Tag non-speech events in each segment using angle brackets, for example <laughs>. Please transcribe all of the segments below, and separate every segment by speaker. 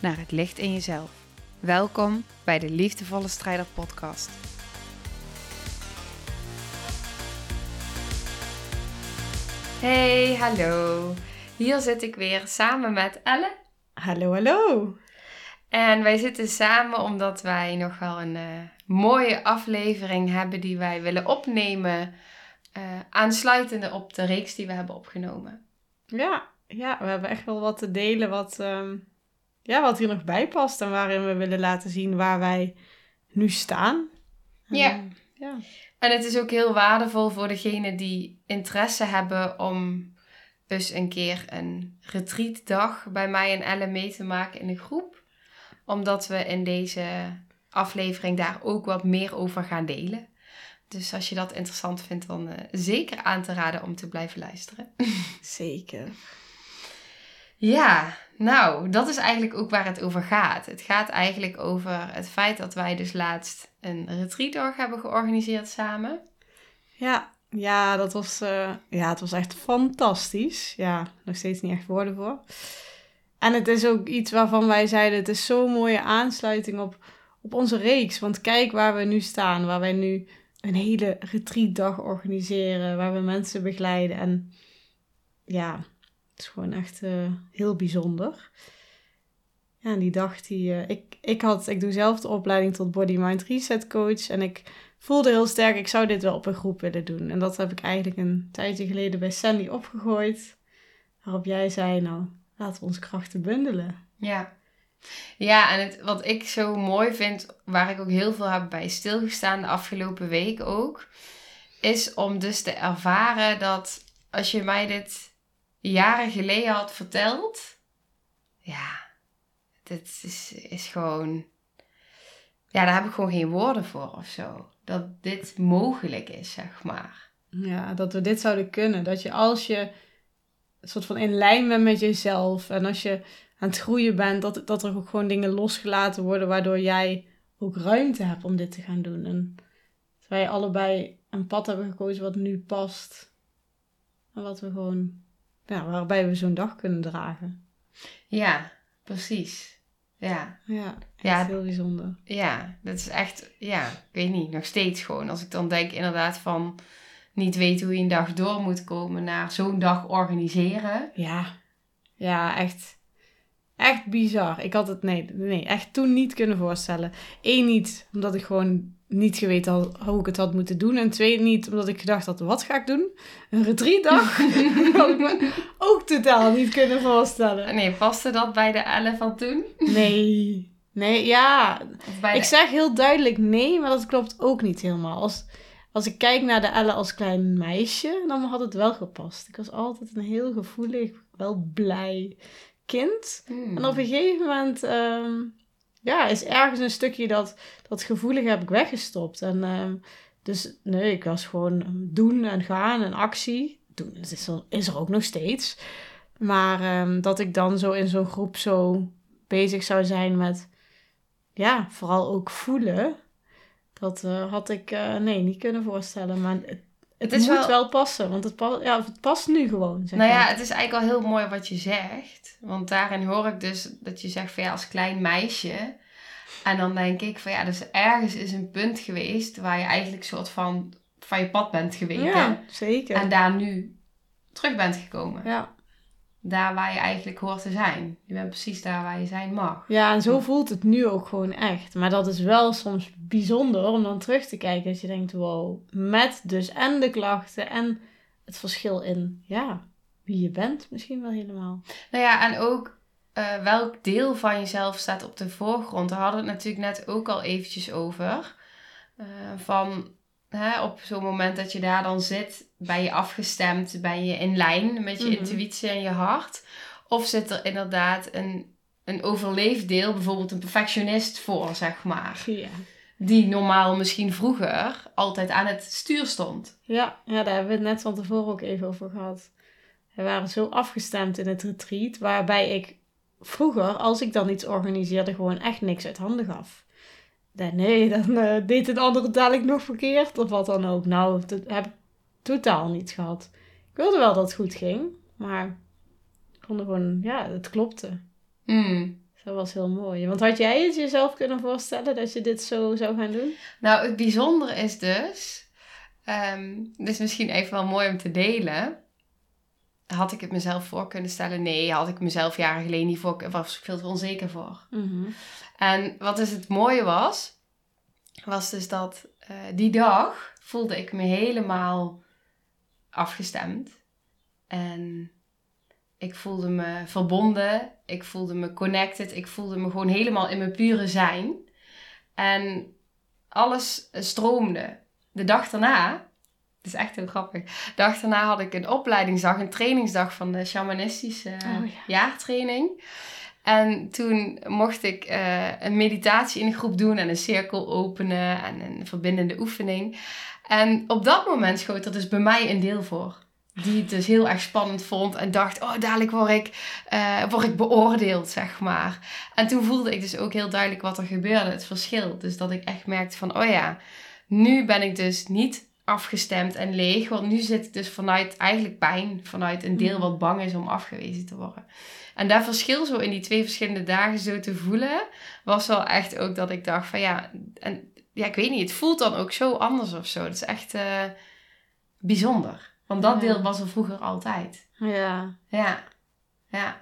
Speaker 1: naar het licht in jezelf. Welkom bij de Liefdevolle Strijder Podcast. Hey, hallo. Hier zit ik weer samen met Elle.
Speaker 2: Hallo, hallo.
Speaker 1: En wij zitten samen omdat wij nog wel een uh, mooie aflevering hebben die wij willen opnemen. Uh, aansluitende op de reeks die we hebben opgenomen.
Speaker 2: Ja, ja, we hebben echt wel wat te delen wat, um, ja, wat hier nog bij past. En waarin we willen laten zien waar wij nu staan.
Speaker 1: Ja. Ja. En het is ook heel waardevol voor degenen die interesse hebben om dus een keer een retreatdag bij mij en Elle mee te maken in de groep. Omdat we in deze aflevering daar ook wat meer over gaan delen. Dus als je dat interessant vindt, dan uh, zeker aan te raden om te blijven luisteren. <laughs>
Speaker 2: Zeker.
Speaker 1: Ja, nou, dat is eigenlijk ook waar het over gaat. Het gaat eigenlijk over het feit dat wij dus laatst een retreatdag hebben georganiseerd samen.
Speaker 2: Ja, ja, dat was, uh, ja, het was echt fantastisch. Ja, nog steeds niet echt woorden voor. En het is ook iets waarvan wij zeiden, het is zo'n mooie aansluiting op, op onze reeks. Want kijk waar we nu staan, waar wij nu een hele retreatdag organiseren, waar we mensen begeleiden. En ja, is gewoon echt uh, heel bijzonder. Ja, en die dag die, uh, ik, ik had, ik doe zelf de opleiding tot Body Mind Reset Coach. En ik voelde heel sterk, ik zou dit wel op een groep willen doen. En dat heb ik eigenlijk een tijdje geleden bij Sandy opgegooid. Waarop jij zei, nou, laten we onze krachten bundelen.
Speaker 1: Ja. Ja, en het, wat ik zo mooi vind, waar ik ook heel veel heb bij stilgestaan de afgelopen week ook, is om dus te ervaren dat als je mij dit jaren geleden had verteld, ja, dit is, is gewoon, ja, daar heb ik gewoon geen woorden voor of zo. Dat dit mogelijk is, zeg maar.
Speaker 2: Ja, dat we dit zouden kunnen. Dat je als je een soort van in lijn bent met jezelf en als je aan het groeien bent, dat, dat er ook gewoon dingen losgelaten worden waardoor jij ook ruimte hebt om dit te gaan doen. En wij allebei een pad hebben gekozen wat nu past. En wat we gewoon, ja, waarbij we zo'n dag kunnen dragen.
Speaker 1: Ja, precies. Ja.
Speaker 2: Ja, ja, heel bijzonder.
Speaker 1: Ja, dat is echt, ja, ik weet niet, nog steeds gewoon. Als ik dan denk inderdaad van niet weten hoe je een dag door moet komen naar zo'n dag organiseren.
Speaker 2: Ja, ja, echt Echt bizar. Ik had het, nee, nee, echt toen niet kunnen voorstellen. Eén niet, omdat ik gewoon niet geweten had hoe ik het had moeten doen. En twee niet, omdat ik gedacht had, wat ga ik doen? Een retreatdag? <laughs> had ik me ook totaal niet kunnen voorstellen.
Speaker 1: Nee, paste dat bij de Elle van toen?
Speaker 2: Nee. Nee, ja. Ik zeg heel duidelijk nee, maar dat klopt ook niet helemaal. Als, als ik kijk naar de Elle als klein meisje, dan had het wel gepast. Ik was altijd een heel gevoelig, wel blij kind.
Speaker 1: Hmm.
Speaker 2: En op een gegeven moment um, ja, is ergens een stukje dat, dat gevoelig heb ik weggestopt. En um, dus nee, ik was gewoon doen en gaan en actie. Doen is er, is er ook nog steeds. Maar um, dat ik dan zo in zo'n groep zo bezig zou zijn met, ja, vooral ook voelen. Dat uh, had ik, uh, nee, niet kunnen voorstellen. Maar het, het moet wel... passen, want het, pa ja, het past nu gewoon.
Speaker 1: Zeg nou ja, het is eigenlijk al heel mooi wat je zegt. Want daarin hoor ik dus dat je zegt van ja, als klein meisje. En dan denk ik van ja, dus ergens is een punt geweest waar je eigenlijk soort van van je pad bent geweken.
Speaker 2: Ja, zeker.
Speaker 1: En daar nu terug bent gekomen.
Speaker 2: Ja.
Speaker 1: Daar waar je eigenlijk hoort te zijn. Je bent precies daar waar je zijn mag.
Speaker 2: Ja, en zo voelt het nu ook gewoon echt. Maar dat is wel soms bijzonder om dan terug te kijken. Dat je denkt, wow, met dus en de klachten en het verschil in, ja, wie je bent misschien wel helemaal.
Speaker 1: Nou ja, en ook uh, welk deel van jezelf staat op de voorgrond. Daar hadden we het natuurlijk net ook al eventjes over. Uh, van hè, op zo'n moment dat je daar dan zit, ben je afgestemd, ben je in lijn met je mm -hmm. intuïtie en je hart. Of zit er inderdaad een, een overleefdeel, bijvoorbeeld een perfectionist voor, zeg maar.
Speaker 2: Ja.
Speaker 1: Die normaal misschien vroeger altijd aan het stuur stond.
Speaker 2: Ja, ja, daar hebben we het net van tevoren ook even over gehad. We waren zo afgestemd in het retreat, waarbij ik vroeger, als ik dan iets organiseerde, gewoon echt niks uit handen gaf. Nee, dan eh, deed een andere dadelijk nog verkeerd of wat dan ook. Nou, dat heb ik totaal niet gehad. Ik wilde wel dat het goed ging, maar ik vond gewoon, ja, het klopte.
Speaker 1: Hmm.
Speaker 2: Dat was heel mooi. Want had jij het jezelf kunnen voorstellen dat je dit zo zou gaan doen?
Speaker 1: Nou, het bijzondere is dus, ehm dit is misschien even wel mooi om te delen. Had ik het mezelf voor kunnen stellen? Nee, had ik mezelf jaren geleden niet voor. Was ik veel te onzeker voor. En wat dus het mooie was, was dus dat eh, die dag voelde ik me helemaal afgestemd. En ik voelde me verbonden, ik voelde me connected, ik voelde me gewoon helemaal in mijn pure zijn. En alles stroomde. De dag daarna, het is echt heel grappig, de dag daarna had ik een opleidingsdag, een trainingsdag van de shamanistische
Speaker 2: Oh, ja.
Speaker 1: jaartraining. En toen mocht ik eh, een meditatie in een groep doen en een cirkel openen en een verbindende oefening. En op dat moment schoot er dus bij mij een deel voor. Die het dus heel erg spannend vond en dacht, oh dadelijk word ik, eh, word ik beoordeeld, zeg maar. En toen voelde ik dus ook heel duidelijk wat er gebeurde, het verschil. Dus dat ik echt merkte van, oh ja, nu ben ik dus niet afgestemd en leeg. Want nu zit ik dus vanuit eigenlijk pijn, vanuit een deel wat bang is om afgewezen te worden. En dat verschil zo in die twee verschillende dagen zo te voelen, was wel echt ook dat ik dacht van ja, en ja, ik weet niet, het voelt dan ook zo anders of zo. Dat is echt eh, bijzonder. Want dat
Speaker 2: Ja.
Speaker 1: deel was er vroeger altijd.
Speaker 2: Ja.
Speaker 1: Ja, ja,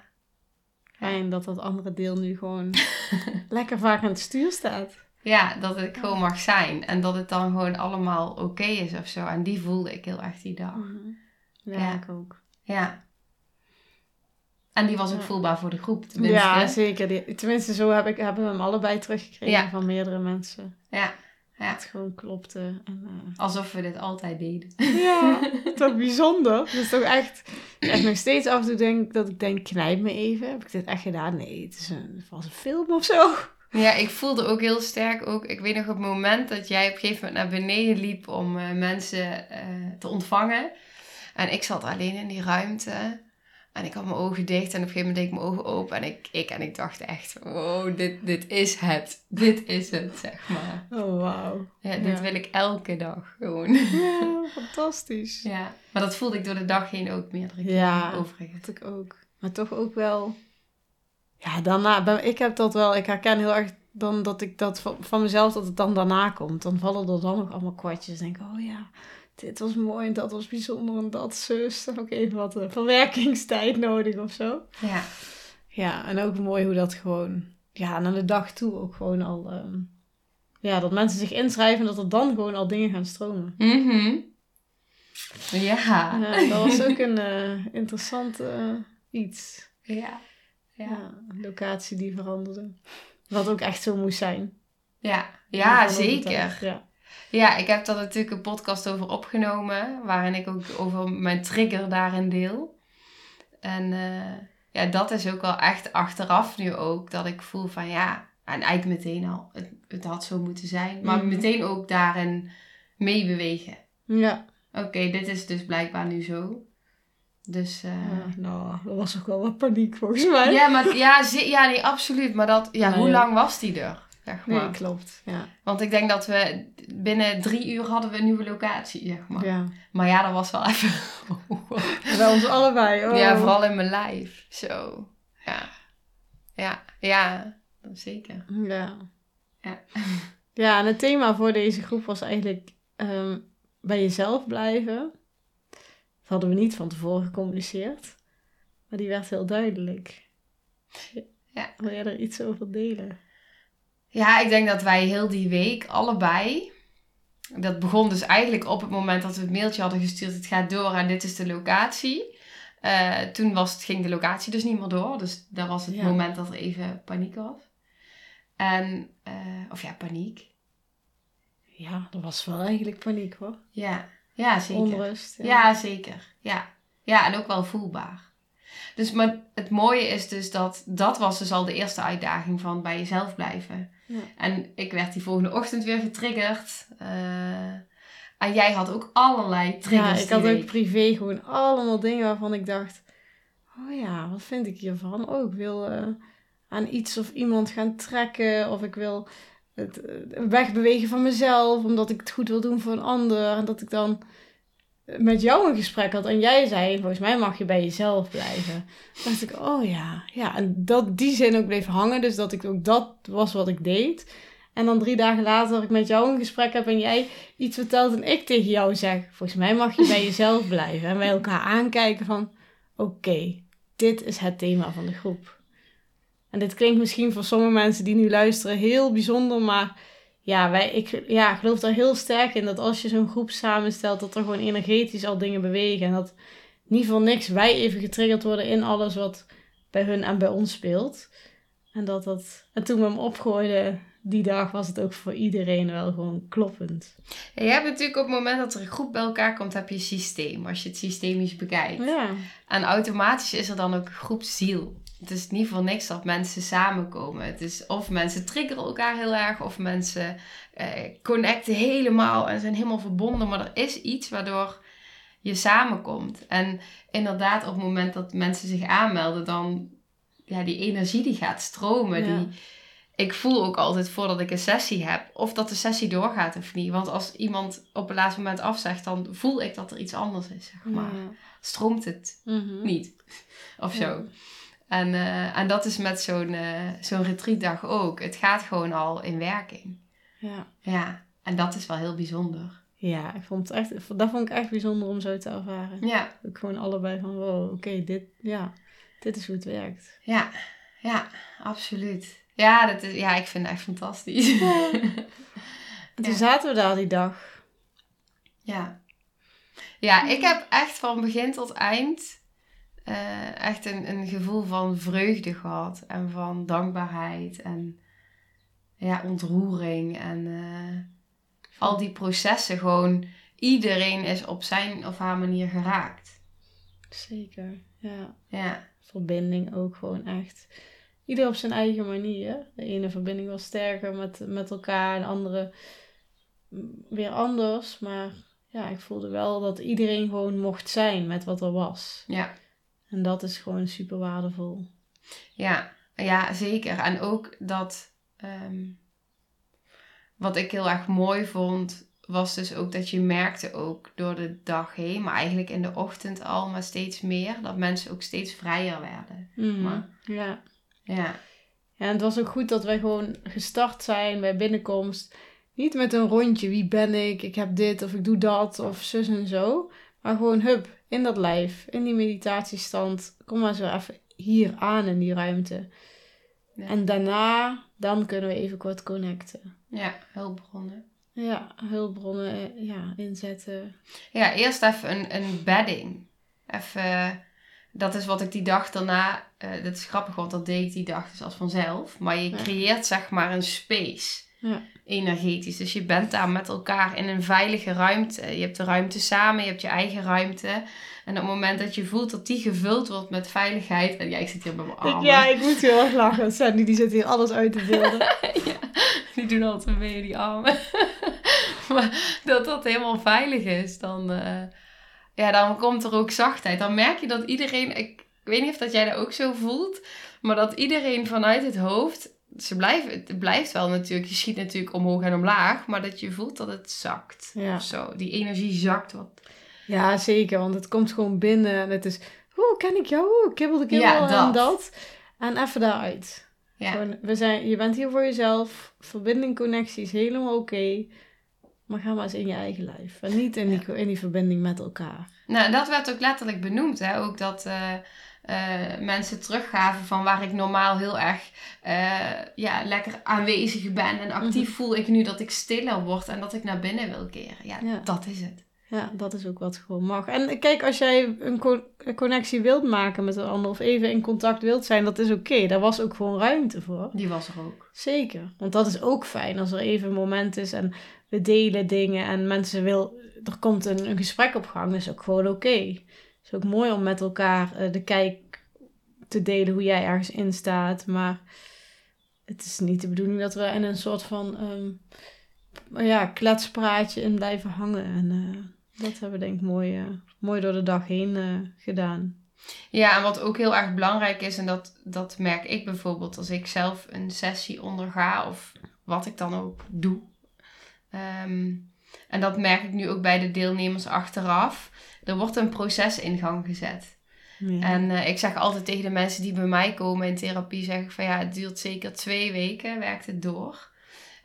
Speaker 2: En dat dat andere deel nu gewoon <laughs> lekker vaak aan het stuur staat.
Speaker 1: Ja, dat ik gewoon mag zijn en dat het dan gewoon allemaal oké is of zo. En die voelde ik heel erg die dag.
Speaker 2: Ja,
Speaker 1: Ja.
Speaker 2: ik ook.
Speaker 1: Ja. En die was ook
Speaker 2: Ja.
Speaker 1: voelbaar voor de groep, tenminste.
Speaker 2: Ja, zeker. Die- tenminste, zo heb ik, hebben we hem allebei teruggekregen van meerdere mensen.
Speaker 1: Ja, ja.
Speaker 2: Het gewoon klopte. En, eh,
Speaker 1: Alsof we dit altijd deden.
Speaker 2: Ja, <laughs> toch bijzonder. Dat is toch echt, echt nog steeds af en toe denk dat ik denk, knijp me even. Heb ik dit echt gedaan? Nee, het, is een, het was een film of zo.
Speaker 1: Ja, ik voelde ook heel sterk ook. Ik weet nog op het moment dat jij op een gegeven moment naar beneden liep om eh, mensen eh, te ontvangen. En ik zat alleen in die ruimte. En ik had mijn ogen dicht en op een gegeven moment deed ik mijn ogen open. En ik, ik, en ik dacht echt, wow, dit, dit is het. Dit is het, zeg maar.
Speaker 2: Oh, wauw.
Speaker 1: Ja, dit
Speaker 2: Ja.
Speaker 1: wil ik elke dag gewoon.
Speaker 2: Ja, <laughs> fantastisch.
Speaker 1: Ja, maar dat voelde ik door de dag heen ook meerdere keren
Speaker 2: Ja.
Speaker 1: overigens.
Speaker 2: Dat ik ook. Maar toch ook wel... Ja, daarna... Ik heb dat wel... Ik herken heel erg dan dat ik dat van, van mezelf, dat het dan daarna komt. Dan vallen er dan nog allemaal kwartjes. En denk ik, oh ja, dit was mooi en dat was bijzonder en dat zus. Dan ik even wat eh, verwerkingstijd nodig of zo.
Speaker 1: Ja,
Speaker 2: Ja, en ook mooi hoe dat gewoon... Ja, naar de dag toe ook gewoon al... ehm, ja, dat mensen zich inschrijven en dat er dan gewoon al dingen gaan stromen.
Speaker 1: Mhm. Ja.
Speaker 2: Ja, dat was ook <laughs> een eh, interessant eh, iets.
Speaker 1: Ja. Ja.
Speaker 2: Locatie die veranderde. Wat ook echt zo moest zijn.
Speaker 1: Ja, ja zeker.
Speaker 2: Ja.
Speaker 1: Ja, ik heb daar natuurlijk een podcast over opgenomen, waarin ik ook over mijn trigger daarin deel. En eh, ja, dat is ook wel echt achteraf nu ook, dat ik voel van ja, en eigenlijk meteen al, het, het had zo moeten zijn. Maar
Speaker 2: Mhm.
Speaker 1: meteen ook daarin meebewegen.
Speaker 2: Ja.
Speaker 1: Oké, dit is dus blijkbaar nu zo. Dus eh,
Speaker 2: Ja, nou, dat was ook wel wat paniek volgens mij.
Speaker 1: ja, maar ja, ja, nee, absoluut. Maar dat, ja,
Speaker 2: Nee.
Speaker 1: hoe lang was die er? Zeg maar.
Speaker 2: Nee, klopt. Ja.
Speaker 1: Want ik denk dat we binnen drie uur hadden we een nieuwe locatie, zeg maar.
Speaker 2: ja.
Speaker 1: Maar ja, dat was wel even... <laughs>
Speaker 2: Bij ons allebei. Oh.
Speaker 1: Ja, vooral in mijn lijf. Zo. Ja. Ja, ja. Zeker.
Speaker 2: Ja.
Speaker 1: Ja.
Speaker 2: Ja, en het thema voor deze groep was eigenlijk ehm, bij jezelf blijven. Dat hadden we niet van tevoren gecommuniceerd. Maar die werd heel duidelijk.
Speaker 1: Ja.
Speaker 2: Wil jij er iets over delen?
Speaker 1: Ja, ik denk dat wij heel die week allebei... Dat begon dus eigenlijk op het moment dat we het mailtje hadden gestuurd. Het gaat door en dit is de locatie. Eh, toen was het, ging de locatie dus niet meer door. Dus dat was het
Speaker 2: Ja.
Speaker 1: moment dat er even paniek was. En, eh, of ja, paniek.
Speaker 2: Ja, er was wel eigenlijk paniek hoor.
Speaker 1: Ja, ja zeker.
Speaker 2: Onrust.
Speaker 1: Ja, zeker. Ja. ja, en ook wel voelbaar. Dus maar het mooie is dus dat dat was dus al de eerste uitdaging van bij jezelf blijven.
Speaker 2: Ja.
Speaker 1: En ik werd die volgende ochtend weer getriggerd. Eh, en jij had ook allerlei
Speaker 2: Ja,
Speaker 1: triggers.
Speaker 2: ik had ook privé gewoon allemaal dingen waarvan ik dacht... Oh ja, wat vind ik hiervan? Oh, ik wil eh, aan iets of iemand gaan trekken. Of ik wil het eh, wegbewegen van mezelf. Omdat ik het goed wil doen voor een ander. En dat ik dan met jou een gesprek had. En jij zei, volgens mij mag je bij jezelf blijven. Toen dacht ik, oh ja. Ja, en dat die zin ook bleef hangen. Dus dat ik ook dat was wat ik deed. En dan drie dagen later dat ik met jou een gesprek heb en jij iets vertelt en ik tegen jou zeg, volgens mij mag je bij jezelf blijven. En wij elkaar aankijken van, oké, dit is het thema van de groep. En dit klinkt misschien voor sommige mensen die nu luisteren heel bijzonder, maar ja, wij, ik ja, geloof daar heel sterk in dat als je zo'n groep samenstelt, dat er gewoon energetisch al dingen bewegen. En dat niet voor niks wij even getriggerd worden in alles wat bij hun en bij ons speelt. En dat dat, en toen we hem opgooiden die dag, was het ook voor iedereen wel gewoon kloppend.
Speaker 1: En je hebt natuurlijk op het moment dat er een groep bij elkaar komt, heb je een systeem. Als je het systemisch bekijkt.
Speaker 2: Ja,
Speaker 1: En automatisch is er dan ook groepsziel. Het is niet voor niks dat mensen samenkomen. Het is of mensen triggeren elkaar heel erg, of mensen eh, connecten helemaal en zijn helemaal verbonden. Maar er is iets waardoor je samenkomt. En inderdaad, op het moment dat mensen zich aanmelden, dan ja, die energie die gaat stromen.
Speaker 2: Ja.
Speaker 1: Die, ik voel ook altijd voordat ik een sessie heb, of dat de sessie doorgaat of niet. Want als iemand op een laatste moment afzegt, dan voel ik dat er iets anders is, zeg maar.
Speaker 2: ja.
Speaker 1: Stroomt het
Speaker 2: Mhm.
Speaker 1: niet. <laughs> Of
Speaker 2: Ja.
Speaker 1: En, eh, en dat is met zo'n eh, zo'n retreatdag ook. Het gaat gewoon al in werking.
Speaker 2: Ja.
Speaker 1: Ja, en dat is wel heel bijzonder.
Speaker 2: ja, ik vond het echt, dat vond ik echt bijzonder om zo te ervaren.
Speaker 1: Ja,
Speaker 2: Ook gewoon allebei van, wow, oké, dit, ja, dit is hoe het werkt.
Speaker 1: ja, ja, absoluut. Ja, dat is, ja, ik vind het echt fantastisch. <laughs>
Speaker 2: En toen
Speaker 1: Ja.
Speaker 2: zaten we daar die dag.
Speaker 1: Ja. Ja, ik heb echt van begin tot eind eh, echt een, een gevoel van vreugde gehad. En van dankbaarheid. En ja, ontroering. En eh, al die processen gewoon... Iedereen is op zijn of haar manier geraakt.
Speaker 2: Zeker, ja.
Speaker 1: Ja,
Speaker 2: Verbinding ook gewoon echt. Ieder op zijn eigen manier. De ene verbinding was sterker met, met elkaar, de andere mm, weer anders. Maar ja, ik voelde wel dat iedereen gewoon mocht zijn met wat er was.
Speaker 1: ja,
Speaker 2: En dat is gewoon super waardevol.
Speaker 1: ja, ja, zeker. En ook dat... ehm, wat ik heel erg mooi vond... was dus ook dat je merkte ook door de dag heen... maar eigenlijk in de ochtend al, maar steeds meer... dat mensen ook steeds vrijer werden. Maar-
Speaker 2: Ja.
Speaker 1: Ja,
Speaker 2: Ja, en het was ook goed dat wij gewoon gestart zijn bij binnenkomst. Niet met een rondje, wie ben ik, ik heb dit of ik doe dat of zus en zo. Maar gewoon hup, in dat lijf, in die meditatiestand. Kom maar zo even hier aan in die ruimte.
Speaker 1: Ja.
Speaker 2: En daarna, dan kunnen we even kort connecten.
Speaker 1: ja, hulpbronnen.
Speaker 2: Ja, hulpbronnen eh, ja, inzetten.
Speaker 1: Ja, eerst even een, een bedding. Even, dat is wat ik die dag daarna, eh dat is grappig, want dat deed ik die dag dus als vanzelf. Maar je
Speaker 2: Ja.
Speaker 1: creëert zeg maar een space,
Speaker 2: Ja.
Speaker 1: energetisch. Dus je bent daar met elkaar in een veilige ruimte. Je hebt de ruimte samen, je hebt je eigen ruimte. En op het moment dat je voelt dat die gevuld wordt met veiligheid. En ja, ik zit hier met mijn armen.
Speaker 2: Ja, ik moet heel erg lachen. <laughs> Sandy die zit hier alles uit te beelden. <laughs>
Speaker 1: ja, die doen altijd mee, die armen. <laughs> maar dat dat helemaal veilig is, dan, eh, ja, dan komt er ook zachtheid. Dan merk je dat iedereen, ik, ik weet niet of dat jij dat ook zo voelt, maar dat iedereen vanuit het hoofd, ze blijven, het blijft wel natuurlijk, je schiet natuurlijk omhoog en omlaag, maar dat je voelt dat het zakt.
Speaker 2: Ja.
Speaker 1: Of zo, die energie zakt wat.
Speaker 2: Ja, zeker. Want het komt gewoon binnen. En het is, oeh, ken ik jou? Oeh, kibbel de kibbel
Speaker 1: Ja,
Speaker 2: en
Speaker 1: dat.
Speaker 2: En even daaruit.
Speaker 1: Ja,
Speaker 2: Gewoon, we zijn, je bent hier voor jezelf. Verbinding, connectie is helemaal oké. Maar ga maar eens in je eigen lijf. En niet in die, in die verbinding met elkaar.
Speaker 1: Nou, dat werd ook letterlijk benoemd. Hè? Ook dat eh, mensen teruggaven van waar ik normaal heel erg eh, ja, lekker aanwezig ben. En actief voel ik nu dat ik stiller word en dat ik naar binnen wil keren. Ja,
Speaker 2: Ja.
Speaker 1: dat is het.
Speaker 2: Ja, dat is ook wat gewoon mag. En kijk, als jij een, co- een connectie wilt maken met een ander... of even in contact wilt zijn, dat is oké. Daar was ook gewoon ruimte voor.
Speaker 1: Die was er ook.
Speaker 2: Zeker. Want dat is ook fijn als er even een moment is en we delen dingen en mensen wil, er komt een, een gesprek op gang, is ook gewoon oké. Is ook mooi om met elkaar eh, de kijk te delen hoe jij ergens in staat. Maar het is niet de bedoeling dat we in een soort van ehm, ja, kletspraatje in blijven hangen. En eh, dat hebben we denk ik mooi, eh, mooi door de dag heen gedaan.
Speaker 1: Ja, en wat ook heel erg belangrijk is, en dat, dat merk ik bijvoorbeeld als ik zelf een sessie onderga, of wat ik dan ook doe. Ehm, en dat merk ik nu ook bij de deelnemers achteraf. Er wordt een proces in gang gezet. Ja. En ik zeg altijd tegen de mensen die bij mij komen in therapie, zeg ik van ja, het duurt zeker twee weken, werkt het door.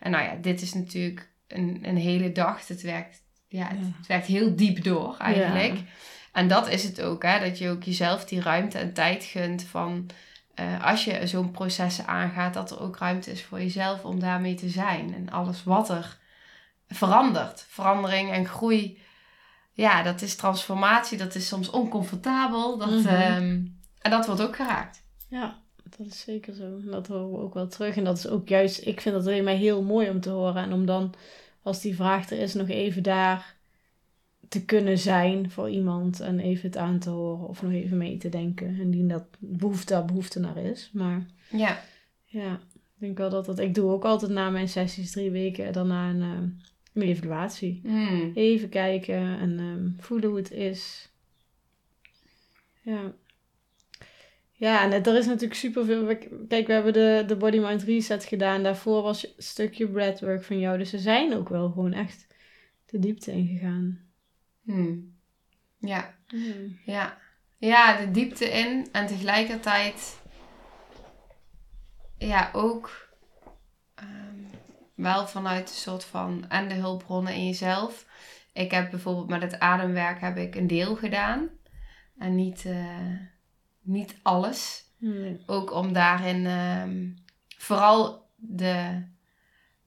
Speaker 1: En nou ja, dit is natuurlijk een, een hele dag. Het werkt, ja, het, werkt heel diep door eigenlijk. En dat is het ook, hè, dat je ook jezelf die ruimte en tijd gunt van uh, als je zo'n proces aangaat, dat er ook ruimte is voor jezelf om daarmee te zijn. En alles wat er verandert, verandering en groei, ja, dat is transformatie, dat is soms oncomfortabel. Dat, mm en dat wordt ook geraakt.
Speaker 2: Ja, dat is zeker zo. Dat horen we ook wel terug. En dat is ook juist, ik vind dat alleen maar heel mooi om te horen. En om dan, als die vraag er is, nog even daar te kunnen zijn voor iemand. En even het aan te horen of nog even mee te denken. En die dat behoefte, behoefte naar is. Maar
Speaker 1: ja,
Speaker 2: ja ik denk wel dat dat... Ik doe ook altijd na mijn sessies drie weken daarna een, een evaluatie.
Speaker 1: Mm.
Speaker 2: Even kijken en um, voelen hoe het is. Ja. Ja, en er is natuurlijk superveel. Kijk, we hebben de, de Body Mind Reset gedaan. Daarvoor was een stukje breathwork van jou. Dus ze zijn ook wel gewoon echt de diepte ingegaan.
Speaker 1: Hmm. Ja. Hmm. ja. Ja, de diepte in. En tegelijkertijd. Ja, ook. Um, wel vanuit een soort van. En de hulpbronnen in jezelf. Ik heb bijvoorbeeld met het ademwerk heb ik een deel gedaan. En niet. Uh, niet alles. Ook om daarin ehm, vooral de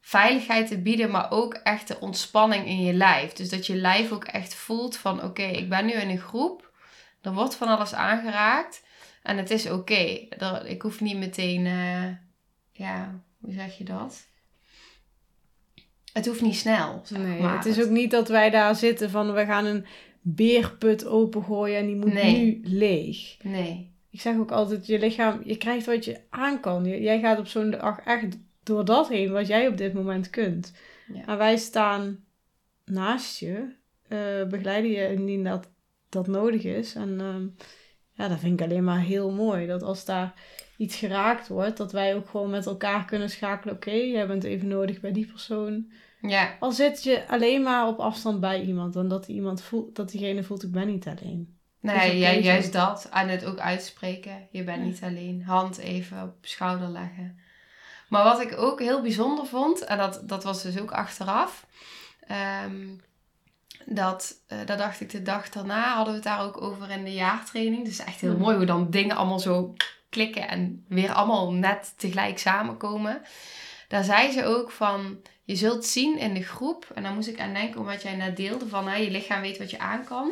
Speaker 1: veiligheid te bieden, maar ook echt de ontspanning in je lijf. Dus dat je lijf ook echt voelt van oké, ik ben nu in een groep, er wordt van alles aangeraakt en het is oké. Ik hoef niet meteen, uh, ja, hoe zeg je dat? Het hoeft niet snel.
Speaker 2: nee, het is ook niet dat wij daar zitten van we gaan een beerput opengooien en die moet nu leeg.
Speaker 1: Nee.
Speaker 2: Ik zeg ook altijd, je lichaam, je krijgt wat je aan kan. Jij gaat op zo'n dag echt door dat heen wat jij op dit moment kunt. Ja. Maar wij staan naast je, uh, begeleiden je indien dat, dat nodig is. En uh, ja, dat vind ik alleen maar heel mooi. Dat als daar iets geraakt wordt, dat wij ook gewoon met elkaar kunnen schakelen. Oké, jij bent even nodig bij die persoon.
Speaker 1: Ja.
Speaker 2: Al zit je alleen maar op afstand bij iemand en dat iemand voelt, dat diegene voelt, ik ben niet alleen.
Speaker 1: Nee, juist dat. En het ook uitspreken. Je bent niet alleen. Hand even op schouder leggen. Maar wat ik ook heel bijzonder vond, en dat, dat was dus ook achteraf. Um, dat, uh, dat dacht ik de dag daarna, hadden we het daar ook over in de jaartraining. Dus echt heel mooi hoe dan dingen allemaal zo klikken en weer allemaal net tegelijk samenkomen. Daar zei ze ook van, je zult zien in de groep, en dan moest ik aan denken om wat jij net deelde, van hè, je lichaam weet wat je aan kan.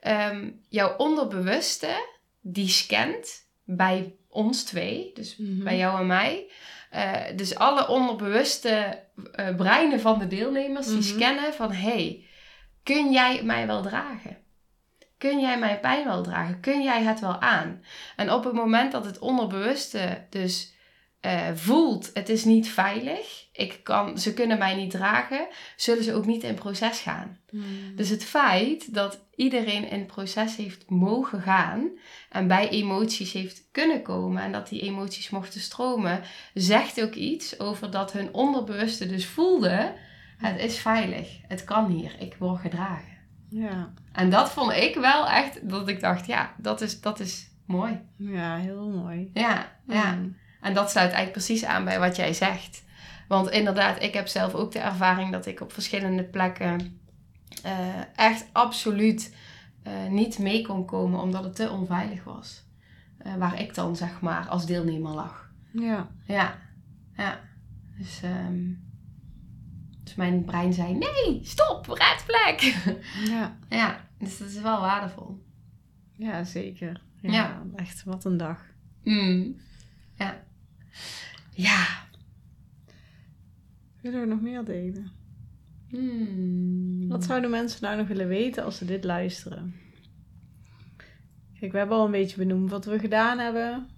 Speaker 1: Ehm, jouw onderbewuste, die scant bij ons twee, dus mhm. bij jou en mij. Uh, dus alle onderbewuste uh, breinen van de deelnemers, die mhm. scannen van... hey, kun jij mij wel dragen? Kun jij mijn pijn wel dragen? Kun jij het wel aan? En op het moment dat het onderbewuste dus uh, voelt, het is niet veilig, ik kan, ze kunnen mij niet dragen, zullen ze ook niet in proces gaan. Hmm. Dus het feit dat iedereen in proces heeft mogen gaan en bij emoties heeft kunnen komen en dat die emoties mochten stromen, zegt ook iets over dat hun onderbewuste dus voelde, het is veilig, het kan hier, ik word gedragen.
Speaker 2: Ja.
Speaker 1: En dat vond ik wel echt, dat ik dacht, ja, dat is, dat is mooi.
Speaker 2: Ja, heel mooi.
Speaker 1: Ja, ja. Hmm. En dat sluit eigenlijk precies aan bij wat jij zegt. Want inderdaad, ik heb zelf ook de ervaring dat ik op verschillende plekken uh, echt absoluut uh, niet mee kon komen omdat het te onveilig was. Uh, waar ik dan zeg maar als deelnemer lag.
Speaker 2: Ja.
Speaker 1: Ja. Ja. Dus, um, dus mijn brein zei: nee, stop, red plek. <laughs>
Speaker 2: Ja.
Speaker 1: ja. Dus dat is wel waardevol.
Speaker 2: Ja, zeker. Ja, ja. Echt, wat een dag.
Speaker 1: Mm. Ja. Ja.
Speaker 2: Willen we nog meer delen?
Speaker 1: Hmm.
Speaker 2: Wat zouden mensen nou nog willen weten als ze dit luisteren? Kijk, we hebben al een beetje benoemd wat we gedaan hebben.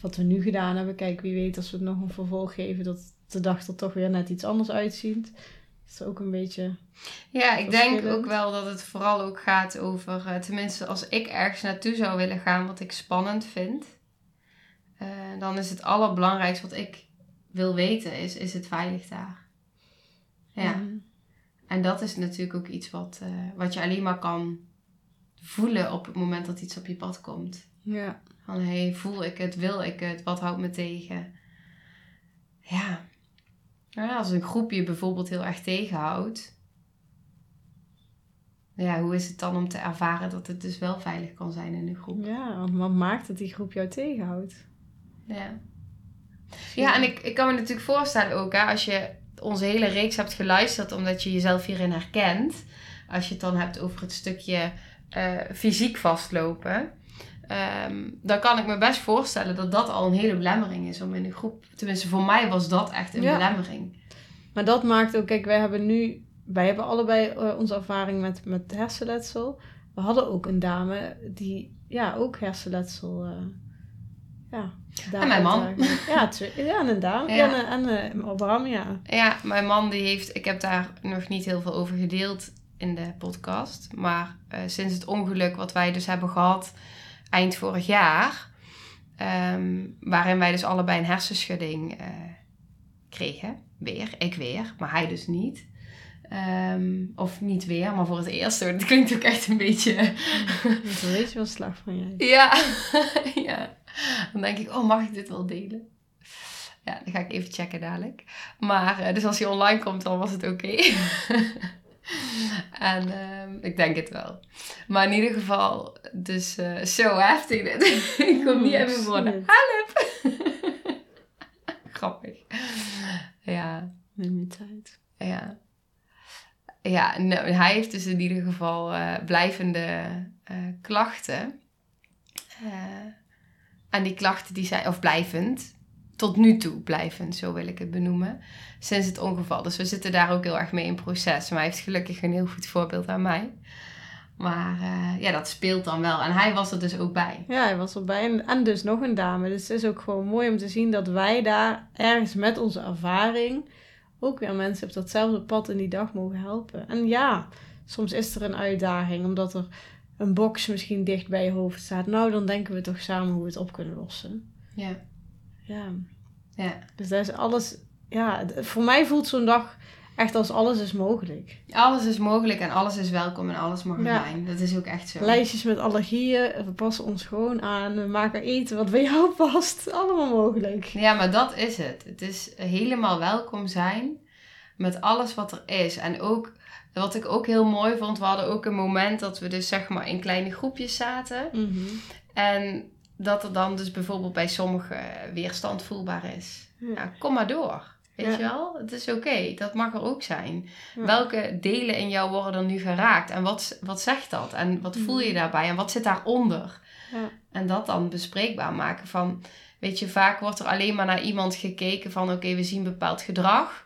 Speaker 2: wat we nu gedaan hebben. Kijk, wie weet als we het nog een vervolg geven, dat de dag er toch weer net iets anders uitziet. Dat is ook een beetje.
Speaker 1: Ja, ik denk ook wel dat het vooral ook gaat over, eh, tenminste als ik ergens naartoe zou willen gaan wat ik spannend vind, eh, dan is het allerbelangrijkste wat ik wil weten, is, is het veilig daar? Ja, en dat is natuurlijk ook iets wat, eh, wat je alleen maar kan voelen op het moment dat iets op je pad komt.
Speaker 2: Ja.
Speaker 1: Van, hey, voel ik het? Wil ik het? Wat houdt me tegen? Ja. Nou ja, als een groep je bijvoorbeeld heel erg tegenhoudt. Ja, hoe is het dan om te ervaren dat het dus wel veilig kan zijn in een groep?
Speaker 2: Ja, want wat maakt dat die groep jou tegenhoudt?
Speaker 1: Ja. Ja, en ik, ik kan me natuurlijk voorstellen ook, hè, als je onze hele reeks hebt geluisterd, omdat je jezelf hierin herkent. Als je het dan hebt over het stukje eh, fysiek vastlopen. ehm, dan kan ik me best voorstellen dat dat al een hele belemmering is om in een groep. Tenminste, voor mij was dat echt een
Speaker 2: Ja.
Speaker 1: belemmering.
Speaker 2: Maar dat maakt ook, kijk, wij hebben nu, wij hebben allebei eh, onze ervaring met, met hersenletsel. We hadden ook een dame die, ja, ook hersenletsel, eh, ja.
Speaker 1: En mijn man.
Speaker 2: Ja, ja, en een dame.
Speaker 1: Ja.
Speaker 2: En, en eh, Abraham, ja.
Speaker 1: Ja, mijn man die heeft, ik heb daar nog niet heel veel over gedeeld in de podcast. Maar eh, sinds het ongeluk wat wij dus hebben gehad eind vorig jaar, ehm, waarin wij dus allebei een hersenschudding eh, kregen. Weer, ik weer, maar hij dus niet. Ehm, of niet weer, maar voor het eerst. Dat klinkt ook echt een beetje.
Speaker 2: Dus dan weet je wel slag van jij.
Speaker 1: Ja, <laughs> ja. <laughs> Dan denk ik, oh, mag ik dit wel delen? Ja, dan ga ik even checken dadelijk. Maar, eh, dus als hij online komt, dan was het oké. <laughs> en ehm, ik denk het wel. Maar in ieder geval, dus eh, zo heftig dit. <laughs> ik kom niet even woorden.
Speaker 2: Shit.
Speaker 1: Help! Grappig. Ja,
Speaker 2: Neem je tijd.
Speaker 1: ja. Ja, nou, hij heeft dus in ieder geval eh, blijvende eh, klachten. En die klachten die zijn, of blijvend, tot nu toe blijvend, zo wil ik het benoemen, sinds het ongeval. Dus we zitten daar ook heel erg mee in proces. Maar hij heeft gelukkig een heel goed voorbeeld aan mij. Maar eh, ja, dat speelt dan wel. En hij was er dus ook bij.
Speaker 2: Ja, hij was erbij. En, en dus nog een dame. Dus het is ook gewoon mooi om te zien dat wij daar ergens met onze ervaring ook weer mensen op datzelfde pad in die dag mogen helpen. En ja, soms is er een uitdaging omdat er een box misschien dicht bij je hoofd staat. Nou, dan denken we toch samen hoe we het op kunnen lossen.
Speaker 1: Ja,
Speaker 2: Ja,
Speaker 1: ja.
Speaker 2: dus dat is alles. Ja, voor mij voelt zo'n dag echt als alles is mogelijk.
Speaker 1: Alles is mogelijk en alles is welkom en alles mag er
Speaker 2: Ja.
Speaker 1: zijn. Dat is ook echt zo.
Speaker 2: Lijstjes met allergieën, we passen ons gewoon aan. We maken eten wat bij jou <laughs> past. Allemaal mogelijk.
Speaker 1: Ja, maar dat is het. Het is helemaal welkom zijn met alles wat er is. En ook, wat ik ook heel mooi vond, we hadden ook een moment dat we dus zeg maar in kleine groepjes zaten.
Speaker 2: Mhm.
Speaker 1: En dat er dan dus bijvoorbeeld bij sommigen weerstand voelbaar is.
Speaker 2: Ja.
Speaker 1: Ja, kom maar door. Weet
Speaker 2: Ja.
Speaker 1: je wel? Het is oké. Dat mag er ook zijn.
Speaker 2: Ja.
Speaker 1: Welke delen in jou worden er nu geraakt? En wat, wat zegt dat? En wat voel je
Speaker 2: Mhm.
Speaker 1: daarbij? En wat zit daaronder?
Speaker 2: Ja.
Speaker 1: En dat dan bespreekbaar maken van... Weet je, vaak wordt er alleen maar naar iemand gekeken van... Oké, we zien bepaald gedrag.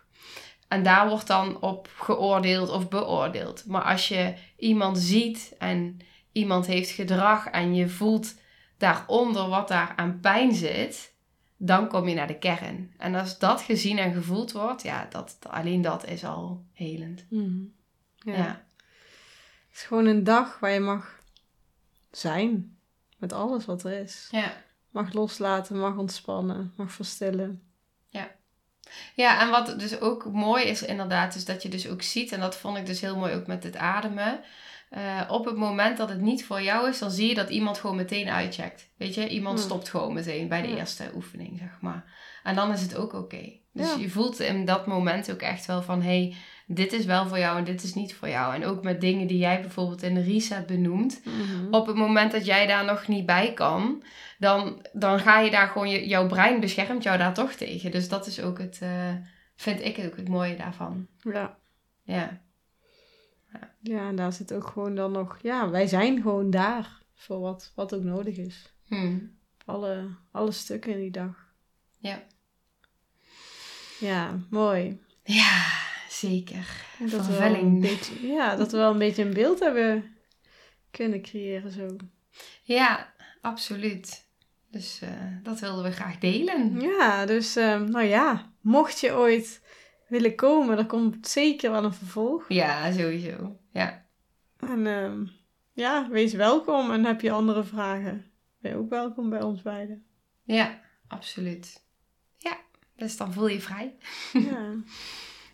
Speaker 1: En daar wordt dan op geoordeeld of beoordeeld. Maar als je iemand ziet en iemand heeft gedrag... en je voelt daaronder wat daar aan pijn zit... dan kom je naar de kern. En als dat gezien en gevoeld wordt... ja, dat, alleen dat is al helend.
Speaker 2: Mhm. Ja.
Speaker 1: Ja.
Speaker 2: Het is gewoon een dag waar je mag zijn. Met alles wat er is.
Speaker 1: ja.
Speaker 2: Mag loslaten, mag ontspannen, mag verstillen.
Speaker 1: Ja, en wat dus ook mooi is inderdaad, is dat je dus ook ziet, en dat vond ik dus heel mooi ook met het ademen. eh, op het moment dat het niet voor jou is, dan zie je dat iemand gewoon meteen uitcheckt. Weet je, iemand
Speaker 2: Hmm.
Speaker 1: stopt gewoon meteen bij de eerste oefening, zeg maar. En dan is het ook oké. Dus
Speaker 2: Ja.
Speaker 1: je voelt in dat moment ook echt wel van, hey, dit is wel voor jou en dit is niet voor jou. En ook met dingen die jij bijvoorbeeld in de reset benoemt. Op het moment dat jij daar nog niet bij kan, dan, dan ga je daar gewoon, je, jouw brein beschermt jou daar toch tegen. Dus dat is ook het, eh, vind ik ook het mooie daarvan.
Speaker 2: Ja.
Speaker 1: Ja,
Speaker 2: ja, en daar zit ook gewoon dan nog... Ja, wij zijn gewoon daar. Voor wat, wat ook nodig is.
Speaker 1: Hm.
Speaker 2: Alle, alle stukken in die dag.
Speaker 1: Ja.
Speaker 2: Ja, mooi.
Speaker 1: ja zeker.
Speaker 2: Dat we wel
Speaker 1: Vervulling.
Speaker 2: een beetje, ja, dat we wel een beetje een beeld hebben kunnen creëren zo.
Speaker 1: Ja, absoluut. Dus eh, dat wilden we graag delen.
Speaker 2: Ja, dus ehm, nou ja, mocht je ooit willen komen, er komt zeker wel een vervolg.
Speaker 1: Ja, sowieso. Ja.
Speaker 2: En ehm, ja, wees welkom en heb je andere vragen, ben je ook welkom bij ons beiden.
Speaker 1: Ja, absoluut. Ja, dus dan voel je vrij.
Speaker 2: Ja, <laughs>